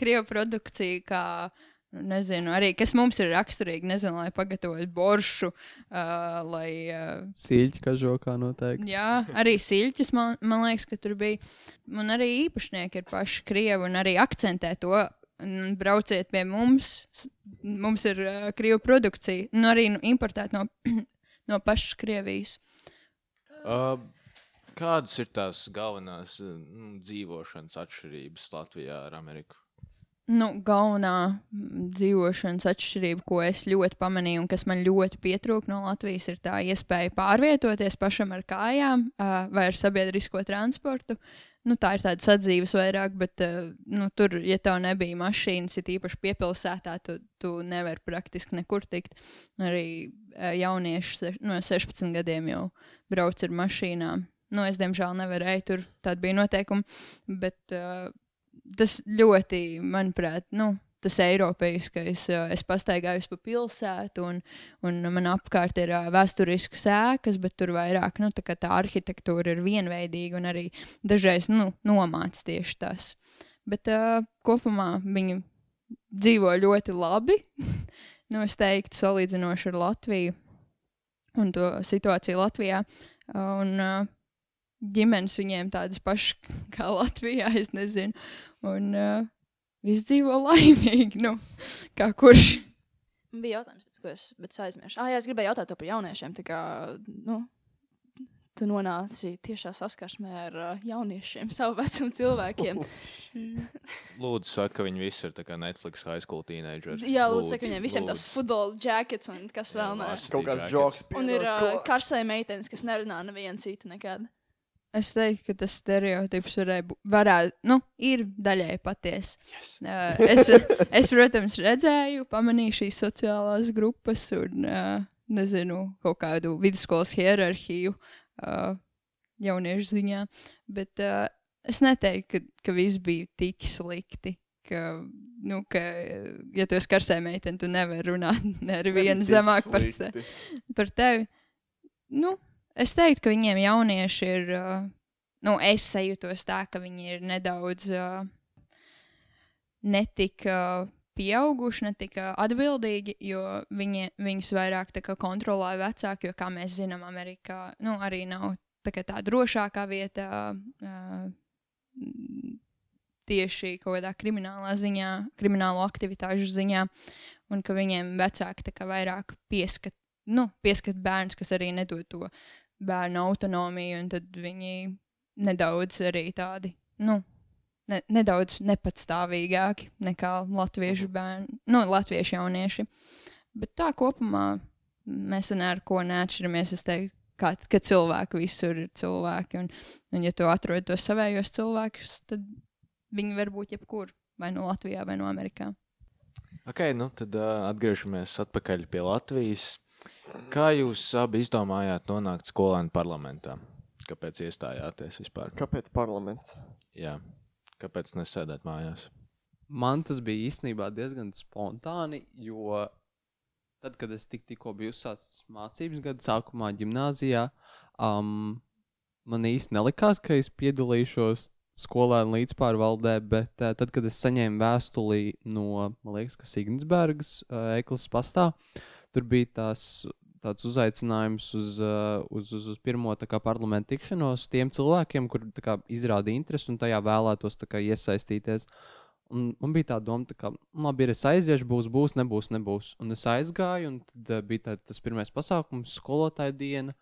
krievu produkcija, kā nu, nezinu, arī kas mums ir raksturīgi, nezinu, lai pagatavotu boršu, uh, lai. Uh, Sīļķi kažokā noteikti. Jā, arī siļķis, man, man liekas, ka tur bija. Un arī īpašnieki ir paši krievi un arī akcentē to. Brauciet pie mums, mums ir uh, krievu produkcija, un arī nu, importēt no, no pašas Krievijas. Uh, kādas ir tās galvenās nu, dzīvošanas atšķirības Latvijā ar Ameriku? Nu, galvenā mm, dzīvošanas atšķirība, ko es ļoti pamanīju un kas man ļoti pietrūka no Latvijas, ir tā iespēja pārvietoties pašam ar kājām uh, vai ar sabiedrisko transportu. Nu, tā ir tāda sadzīves vairāk, bet uh, nu, tur, ja tev nebija mašīnas, ir īpaši piepilsētā, tu, tu nevari praktiski nekur tikt. Arī uh, jaunieši no 16 gadiem jau brauc ar mašīnām. Nu, es, diemžēl, nevarēju tur, tāda bija noteikuma. Bet uh, tas ļoti, manuprāt, nu, tas eiropeiskais. Es pastaigāju pa pilsētu, un, un man apkārt ir vēsturiskas ēkas, bet tur vairāk nu, tā, tā arhitektūra ir vienveidīga un arī dažreiz nu, nomāc tieši tas. Bet uh, kopumā viņi dzīvo ļoti labi. nu, es teiktu, salīdzinoši ar Latviju un to situāciju Latvijā. Un, uh, ģimenes viņiem tādas pašas kā Latvijā, es nezinu. Un uh, viss dzīvo laimīgi, nu, kā kurš. Man bija jautājums, pēc ko es, bet es aizmirsu. Ah, jā, es gribēju jautāt par jauniešiem. Tā kā, nu, tu nonāci tiešā saskarsmē ar uh, jauniešiem, savu vecumu cilvēkiem. Lūdzu, saka, ka viņi visi ir tā kā Netflix high school teenagers. jā, lūdzu, saka viņiem visiem tas futbola džekets un kas Jā, vēl nē. Kaut kāds joks. Un ir uh, karsai meitenes, kas nerunā nevienu citu nekad. Es teiktu, ka tas stereotips būt, varētu, nu, ir daļai patiesa. Yes. Uh, es, es, protams, redzēju, pamanīju šīs sociālās grupas un, uh, nezinu, kaut kādu vidusskolas hierarhiju uh, jauniešu ziņā. Bet uh, es neteiktu, ka, ka viss bija tik slikti. Ka, nu, ka, ja tu esi karsē meitene, tu nevari runāt ne ar vienu zemāk par, se, par tevi. Nu, es teiktu, ka viņiem jaunieši ir uh, nu, es sajūtos tā, ka viņi ir nedaudz uh, netik uh, pieauguši, netik atbildīgi, jo viņi, viņus vairāk kontrolē vecāki, jo, kā mēs zinām, Amerikā nu, arī nav tā, tā drošākā vieta. Tieši kaut kādā kriminālā ziņā, kriminālo aktivitāšu ziņā, un ka viņiem vecāki vairāk pieskat, nu, pieskat bērns, kas arī nedod to bērnu autonomiju, un tad viņi nedaudz arī tādi, nu, ne, nedaudz nepatstāvīgāki nekā latviešu bērni, nu, latviešu jaunieši. Bet tā kopumā mēs ar ko neatšķiramies. Es teiktu, ka, ka cilvēki visur ir cilvēki, un, un ja tu atrod tos savējos cilvēkus, tad viņi var būt jebkur, vai no Latvijā, vai no Amerikā. Ok, nu tad uh, atgriežamies atpakaļ pie Latvijas. Kā jūs abi izdomājāt nonākt skolēnu parlamentā? Kāpēc iestājāties vispār? Kāpēc parlaments? Jā, kāpēc nesēdēt mājās? Man tas bija īstenībā diezgan spontāni, jo tad, kad es tik, tikko biju uzsācis mācības gada sākumā, gimnājā, um, man īsti nelikās, ka es piedalīšos skolēnu līdzpārvaldē, bet uh, tad, kad es saņēmu vēstuli no, man liekas, ka Signsbergas uh, eklas pastāv, tur bija tās, tāds uzaicinājums uz, uh, uz, uz, uz pirmo kā, parlamentu tikšanos tiem cilvēkiem, kur kā, izrāda interesi un tajā vēlētos kā, iesaistīties. Un man bija tā doma, ka, labi, ir es aiziešu, būs, būs, nebūs, nebūs. Un es aizgāju, un tad uh, bija tā, tas pirmais pasākums, skolotāja diena.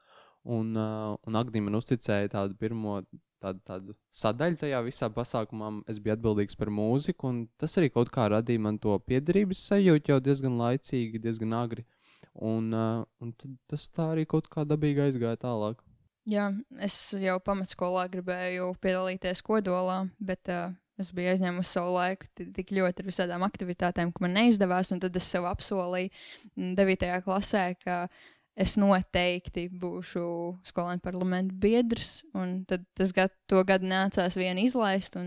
Un, uh, un Agnija man uzticēja tādu pirmo tādu, tādu sadaļu tajā visā pasākumā. Es biju atbildīgs par mūziku, un tas arī kaut kā radīja man to piederības sajūtu jau diezgan laicīgi, diezgan agri. Un, uh, un tas tā arī kaut kā dabīgi aizgāja tālāk. Jā, es jau pamatskolā gribēju piedalīties kodolā, bet uh, es biju aizņēmusi savu laiku tik ļoti ar visādām aktivitātēm, ka man neizdevās. Tad es sev apsolīju 9. klasē, ka es noteikti būšu skolēnu parlamenta biedrs. Tad tas gad, to gadu nācās vien izlaist.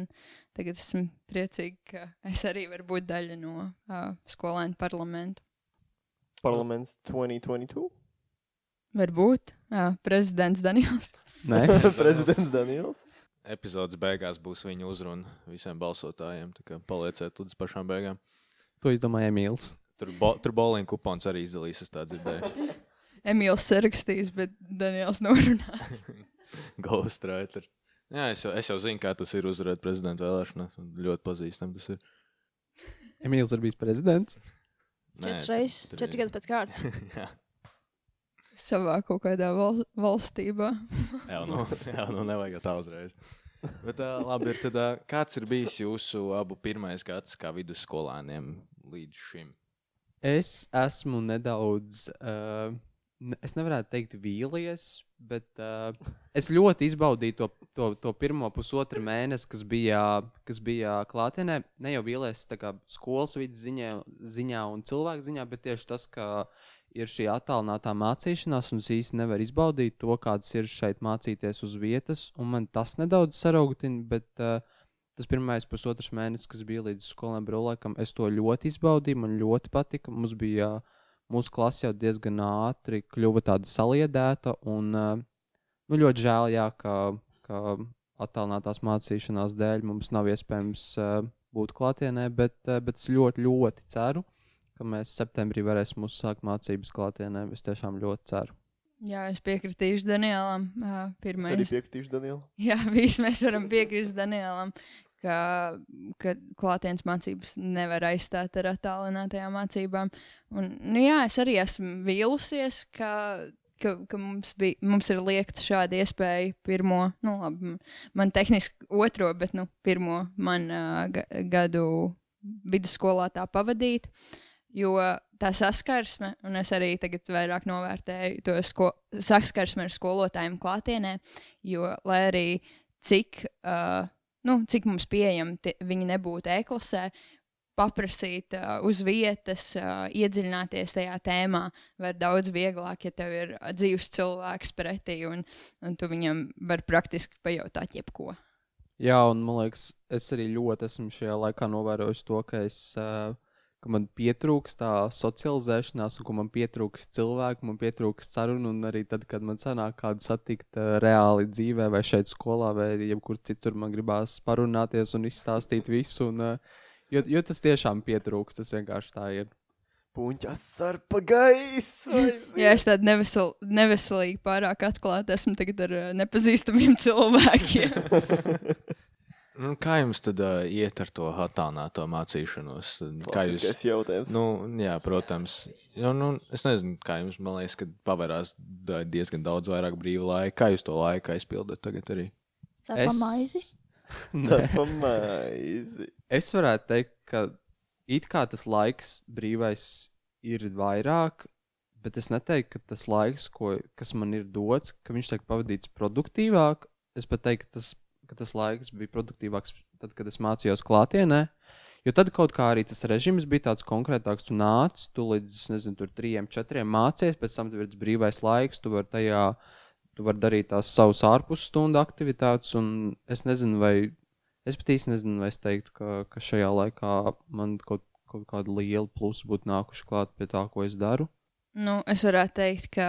Tagad esmu priecīga, ka es arī varu būt daļa no uh, skolēnu parlamenta. Parlaments 2022? Varbūt. Jā, prezidents Daniels. Nē, Prezidents Daniels. Epizodes beigās būs viņa uzruna visiem balsotājiem. Tā kā palieciet līdz pašām beigām. to izdomāja Emīls. Tur, bo, tur bowling kupons arī izdalīs, es tā dzirdēju. Emīls sarakstīs, bet Daniels norunās. Ghostwriter. Jā, es jau, es jau zinu, kā tas ir uzvarēt prezidenta vēlēšanās. Ļoti pazīstam tas ir. Emīls ir bijis prezidents. Četras reizes, četras gadus pēc kārtas. Savā kaut kādā val valstībā. jā, nu, jā, nu nevajag tā uzreiz. Bet, uh, labi, ir, tad, uh, kāds ir bijis jūsu abu pirmais gads kā vidusskolāniem līdz šim? Es esmu nedaudz, uh, es nevaru teikt, vīlies, bet uh, es ļoti izbaudīju to, to, to pirmo pusotru mēnesi, kas bija, kas bija klātienē. Ne jau kā skolas vidas ziņā, ziņā un cilvēku ziņā, bet tieši tas, ka ir šī attālinātā mācīšanās, un es īsti nevaru izbaudīt to, kādas ir šeit mācīties uz vietas, man tas nedaudz saraugutina, bet uh, tas pirmais pusotrs mēnesis, kas bija līdz skolēnam brūlēkam, es to ļoti izbaudīju, man ļoti patika. Mums bija, mūsu klase jau diezgan ātri kļuva tāda saliedēta, un uh, nu, ļoti žēl, jā, ka, ka attālinātās mācīšanās dēļ mums nav iespējams uh, būt klātienē, bet, uh, bet es ļoti, ļoti ceru, ka mēs septembrī varēsim uzsākt mācības klātienē. Es tiešām ļoti ceru. Jā, es piekritīšu Danielam. Es arī pirmais. piekritīšu Danielu. Jā, visi mēs varam piekrist Danielam, ka, ka klātienes mācības nevar aizstāt ar attālinātajām mācībām. Un, nu, jā, es arī esmu vīlusies, ka, ka, ka mums, bija, mums ir liekta šāda iespēja pirmo, nu, labi, man tehniski otro, bet nu, pirmo man uh, ga, gadu vidusskolā tā pavadīt. Jo tā saskarsme, un es arī tagad vairāk novērtēju to sko saskarsmi ar skolotājiem klātienē, jo lai arī cik, uh, nu, cik mums pieejami tie- viņi nebūtu e-klasē, paprasīt uh, uz vietas, uh, iedziļināties tajā tēmā, var daudz vieglāk, ja tev ir dzīves cilvēks pretī, un, un tu viņam var praktiski pajautāt jebko. Jā, un man liekas, es arī ļoti esmu šajā laikā novērojis to, ka es, uh, ka man pietrūkst tā socializēšanās, un ka man pietrūkst cilvēku, man pietrūkst sarunu, un arī tad, kad man sanāk kādu satikt uh, reāli dzīvē, vai šeit skolā, vai jebkur citur, man gribās parunāties un izstāstīt visu. Un, uh, jo, jo tas tiešām pietrūkst, tas vienkārši tā ir. Puņķis ar pagaisu. Jā, es tādu nevesel, neveselīgi pārāk atklāti esmu tagad ar uh, nepazīstamiem cilvēkiem. Nu, kā jums tad uh, iet ar to attālināto mācīšanos? Kā jūs Tas jautājums. Nu, jā, protams. Jo, nu, es nezinu, kā jums, man liekas, ka pavērās diezgan daudz vairāk brīva laika. Kā jūs to laiku aizpildat tagad arī? Cepam maizi. Nē. Cepamaizi. Es varētu teikt, ka it kā tas laiks brīvais ir vairāk, bet es neteiktu, ka tas laiks, ko, kas man ir dots, ka viņš tiek pavadīts produktīvāk. Es pat teiktu, ka tas, ka tas laiks bija produktīvāks tad, kad es mācījos klātienē. Jo tad kaut kā arī tas režims bija tāds konkrētāks. Tu nāc, tu līdz nezinu, tur trijiem, četriem mācījies, pēc tam tev ir brīvais laiks, tu vari tajā, tu vari darīt tās savas ārpusstundu aktivitātes. Un es nezinu, vai Es pat īsti nezinu, vai es teiktu, ka, ka šajā laikā man kaut, kaut kāda liela plusa būtu nākuši klāt pie tā, ko es daru. Nu, es varētu teikt, ka,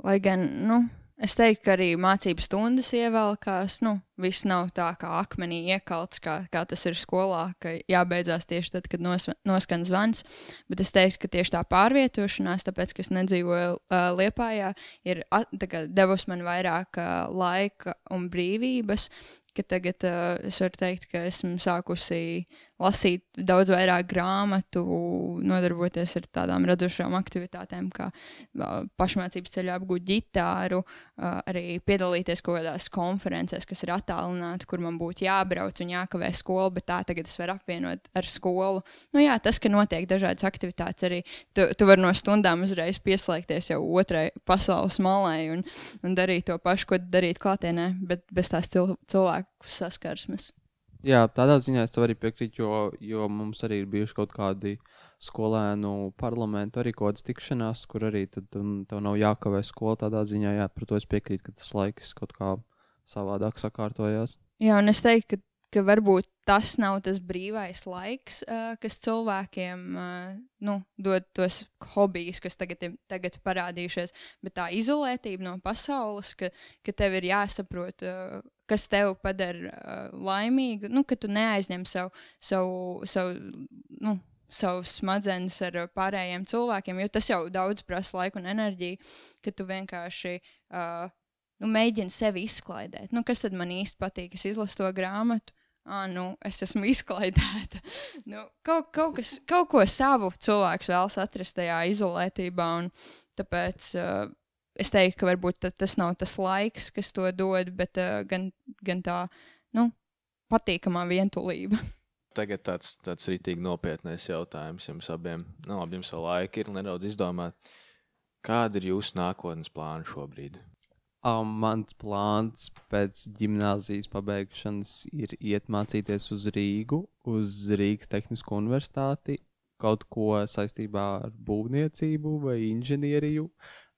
lai gan, nu, es teiktu, ka arī mācību stundas ievelkās, nu, viss nav tā kā akmenī iekalts, kā, kā tas ir skolā, ka jābeidzās tieši tad, kad nos, noskan zvans. Bet es teiktu, ka tieši tā pārvietošanās, tāpēc, ka es nedzīvoju uh, Liepājā, ir devusi man vairāk uh, laika un brīvības. Tagad uh, es varu teikt, ka esmu sākusi lasīt daudz vairāk grāmatu, nodarboties ar tādām radošām aktivitātēm, kā pašmācības ceļā apgūt ģitāru, arī piedalīties kaut kādās konferencēs, kas ir attālināti, kur man būtu jābrauc un jākavē skolu, bet tā tagad es varu apvienot ar skolu. Nu, jā, tas, ka notiek dažādas aktivitātes, arī tu, tu vari no stundām uzreiz pieslēgties jau otrai pasaules malai un, un darīt to pašu, ko darīt klātienē, bet bez tās cil cilvēku saskarsmes. Jā, tādā ziņā es tev arī piekrītu, jo, jo mums arī ir bijuši kaut kādi skolēnu parlamentu, arī kaut kādas tikšanās, kur arī tad, um, tev nav jākavē skola. Tādā ziņā, jā, par to es piekrītu, ka tas laiks kaut kā savādāk sakārtojās. Jā, un es teiktu, ka, ka varbūt tas nav tas brīvais laiks, uh, kas cilvēkiem uh, nu, dod tos hobijus, kas tagad ir tagad parādījušies, bet tā izolētība no pasaules, ka, ka tev ir jāsaprot. Uh, Kas tev padara uh, laimīgu, nu, ka tu neaizņem savu, savu, savu nu, savus smadzenes ar uh, pārējiem cilvēkiem, jo tas jau daudz prasa laiku un enerģiju, ka tu vienkārši uh, nu, mēģini sevi izklaidēt. Nu, kas tad man īsti patīk? Es izlasu to grāmatu. Ah, nu, es esmu izklaidēta. nu, kaut, kaut, kas, kaut ko savu cilvēks vēlas atrast tajā izolētībā. Tāpēc uh, es teiktu, ka varbūt ta, tas nav tas laiks, kas to dod, bet uh, gan, gan tā nu, patīkamā vientulība. Tagad tāds, tāds rītīgi nopietnais jautājums jums abiem. Nu, labi, jums vēl laika ir nedaudz izdomāt, kāda ir jūsu nākotnes plāna šobrīd. Um, mans plāns pēc gimnāzijas pabeigšanas ir iet mācīties uz Rīgu, uz Rīgas Tehnisko universitāti, kaut ko saistībā ar būvniecību vai inženieriju.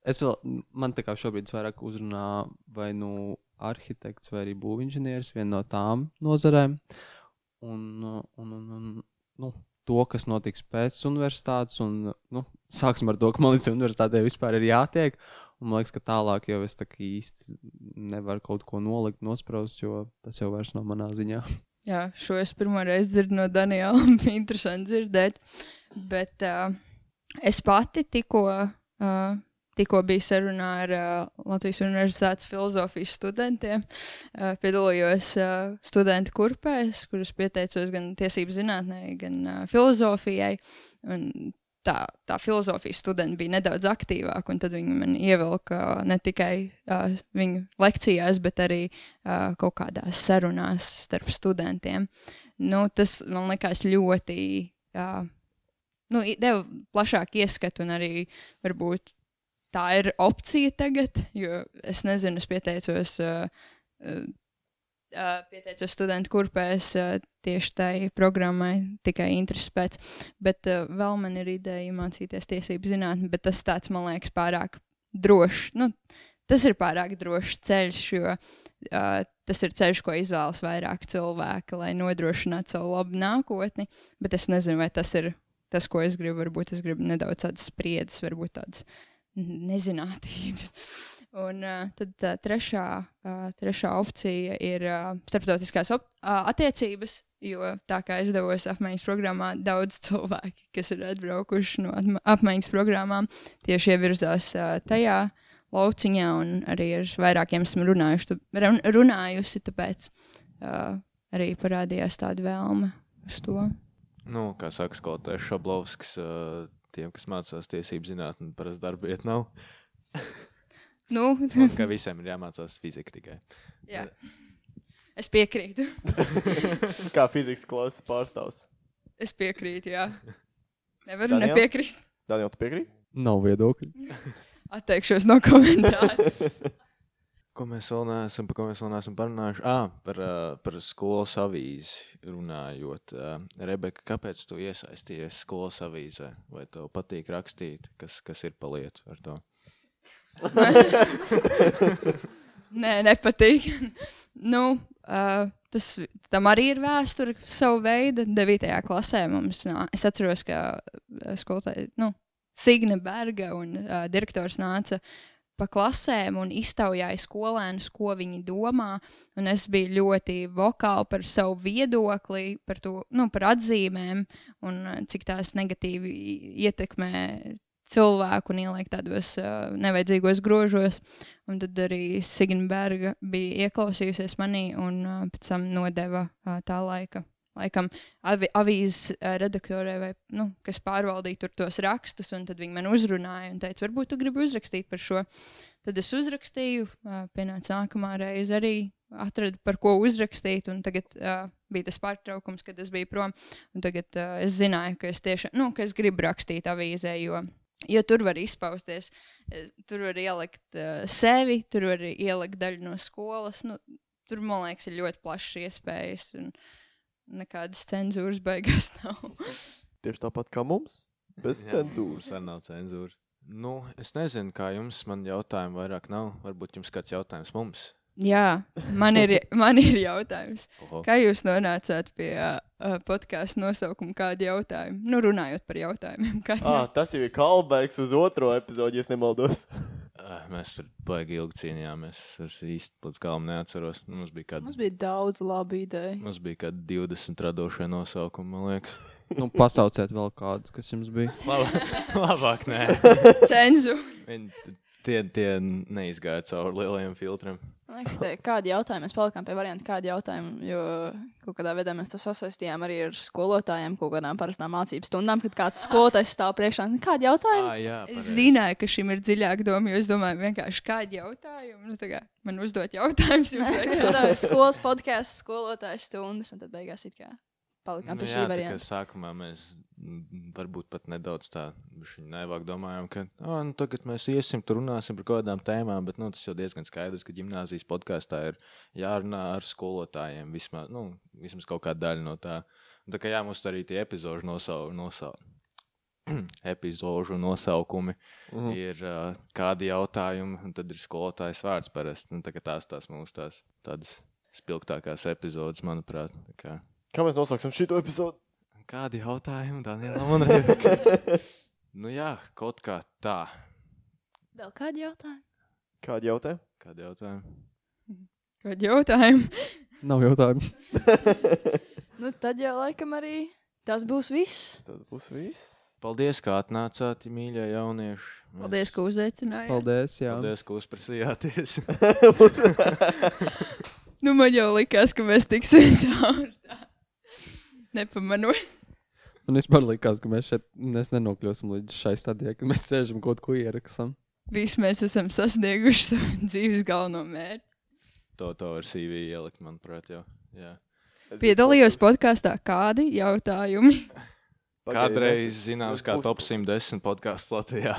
Es vēl, man tā kā šobrīd vairāk uzrunā vai nu arhitekts vai arī būvinženieris, viena no tām nozarēm. Un, un, un, un nu, to, kas notiks pēc universitātes, un nu, sāksim ar to, ka man līdz universitātei vispār ir jātiek. Un man liekas, ka tālāk jau es tā īsti nevaru kaut ko nolikt, nospraust, jo tas jau vairs nav manā ziņā. Jā, šo es pirmo reizi dzirdu no Daniela. Interesanti dzirdēt. Bet uh, es pati tikko, uh, tikko biju sarunā ar uh, Latvijas Universitātes filozofijas studentiem. Uh, piedalījos uh, studentu kurpēs, kurus pieteicos gan tiesību zinātnē, gan uh, filozofijai. Un tā, tā filozofijas studenti bija nedaudz aktīvāki, un tad viņi man ievilka ne tikai uh, viņu lekcijās, bet arī uh, kaut kādās sarunās starp studentiem. Nu, tas man likās ļoti. Uh, nu, deva plašāku ieskatu, un arī varbūt tā ir opcija tagad, jo es nezinu, es pieteicos. Uh, uh, pieteicos studentu kurpēs uh, tieši tai programmai, tikai interesi pēc. Bet uh, vēl man ir ideja mācīties tiesību zinātnē, bet tas tāds, man liekas, pārāk drošs. Nu, tas ir pārāk drošs ceļš, jo uh, tas ir ceļš, ko izvēlas vairāk cilvēki, lai nodrošinātu savu labu nākotni. Bet es nezinu, vai tas ir tas, ko es gribu. Varbūt es gribu nedaudz tādas spriedzes, varbūt tādas nezinātības. Un uh, tad tā trešā, uh, trešā opcija ir uh, starptautiskās op uh, attiecības, jo tā kā es devos apmaiņas programmā, daudz cilvēki, kas ir atbraukuši no apmaiņas programmām, tieši ievirzās uh, tajā lauciņā, un arī ar vairākiem esmu runājuši, tu, run, runājusi, tāpēc uh, arī parādījās tāda vēlme uz to. Nu, kā saka skolotājs Šablovskis, uh, tiem, kas mācās tiesību zinātnē, parasti darba vieta nav. Nu, Un ka visiem ir jāmācās fizika tikai. jā. Es piekrītu. Kā fizikas klases pārstāvs. Es piekrītu, jā. Nevaru Daniel? nepiekrist. Daniel, tu piekrīt? Nav viedokļu. Atteikšos no komentāru. Ko mēs vēl neesam, par ko mēs vēl neesam parunājuši? Ah, par, uh, par skolas avīzi runājot. Uh, Rebeka, kāpēc tu iesaistījies skolas avīzē? Vai tev patīk rakstīt, kas, kas ir pa lietu ar to? Nē, nepatīk. nu, uh, tas tam arī ir vēsture, savu veidu. 9. klasē mums nā, es atceros, ka uh, skolotāja, nu, Signe Berga un uh, direktors nāca pa klasēm un iztaujāja skolēnus, ko viņi domā. Un es biju ļoti vokāli par savu viedokli, par, to, nu, par atzīmēm un uh, cik tās negatīvi ietekmē cilvēku un ieliek tādos uh, nevajadzīgos grožos. Un tad arī Signberga bija ieklausījusies manī un uh, pēc tam nodeva uh, tā laika. Laikam avi, avīzes uh, redaktorē, vai, nu, kas pārvaldīja tos rakstus, tad viņi man uzrunāja un teica, varbūt tu gribi uzrakstīt par šo. Tad es uzrakstīju, uh, pienāca nākamā reize arī atradu, par ko uzrakstīt, un tagad uh, bija tas pārtraukums, kad es biju prom. Tagad uh, es zināju, ka es tiešām, nu, ka es gribu rakstīt avīzē, jo Jo tur var izpausties, tur var ielikt uh, sevi, tur var ielikt daļu no skolas. Nu, tur, man liekas, ir ļoti plašas iespējas, un nekādas cenzūras beigās nav. Tieši tāpat kā mums. Bez Jā, cenzūras. Arī nav cenzūra. Nu, es nezinu, kā jums man jautājumu vairāk nav. Varbūt jums kāds jautājums mums. Jā, man ir, man ir jautājums. Oho. Kā jūs nonācāt pie uh, podkāstu nosaukuma, kādi jautājumi? Nu, runājot par jautājumiem. Kādi Ah, tas jau ir callbacks uz otro epizodi, ja es nemaldos. Ā, Mēs tur baigi ilgi cīnījāmies. Es īsti līdz galam neatceros. Mums bija kādi, Mums bija daudz labu ideju. mums bija kādi 20 radošie nosaukumi, man liekas. Nu, pasauciet vēl kādus, kas jums bija. Labāk, labāk nē. Cenzūra. Viņi tie, tie neizgāja cauri lielajiem filtriem. Kādi jautājumi mēs palikām pie varianta, kādi jautājumi, jo kaut kādā veidā mēs to sasaistījām arī ar skolotājiem, kaut kādām parastām mācību stundām, kad kāds skolotājs stāv priekšā. "Nu, Kādi jautājumi? Ah, jā, Es pareizi. zināju, ka šim ir dziļāka doma, jo es domāju, vienkārši kādi jautājumi. Nu, kā man uzdot jautājumus, vajag. Tā ir skolas podkāsts, skolotājs stundas, un tad beigās it kā palikām Nu, pie jā, šī tā kā varianta. sākumā mēs mm, varbūt pat nedaudz tā nevāk domājām, ka oh, nu, tagad mēs iesim, tur runāsim par kaut kādām tēmām, bet nu, tas jau diezgan skaidrs, ka gimnāzijas podkāstā ir jārunā ar skolotājiem vismaz, nu, vismaz kaut kāda daļa no tā. Un Tā kā jā, mums arī tie epizodu nosau, nosau, epizodu nosaukumi Mhm. ir uh, kādi jautājumi, un tad ir skolotājas vārds parasti. Nu, tā tās tās mūsu tās tādas spilgtākās epizodes, manuprāt. Tā kā. Kā mēs nosauksim šo episodu? Kādi jautājumi Danielam un Rebeka? nu jā, kaut kā tā. Vēl kādi jautājumi? Kādi jautājumi? Kādi jautājumi? Kādi jautājumi? Nav jautājumu. Nu, tad jau laikam arī tas būs viss. Tas būs viss. Paldies, kā atnācāt, mīļie jaunieši. Mēs- Paldies, ka uzaicinājāt. Paldies. Jā. Paldies, ka uzprasījāties. Nu, man jau likās, ka mēs tiksim cauri. tā. Nepamanot. Man vispār likās, ka mēs šeit mēs nenokļūsim līdz šai stadijai, kad mēs sēžam kaut ko ierakstām. Visi mēs esam sasnieguši savu dzīves galveno mērķi. to, to var CV ielikt, manuprāt, jau. Jā. Piedalījos podkāstā, kādi jautājumi? Kādreiz zināms, kā top 110 podkāsts Latvijā.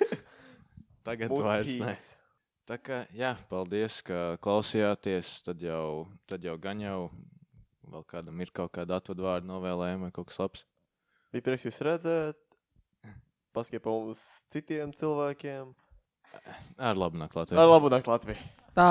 Tagad vairs ne. Tā kā, jā, paldies, ka klausījāties. Tad jau, tad jau gan jau vēl kādam ir kaut kāda atvadu vārdu novēlējuma vai kaut kas labs. Bija prieks jūs redzēt. Paskiet pa mums citiem cilvēkiem. Ar labu nakti Latvijā. Ar labu nakti Latviju! Tā.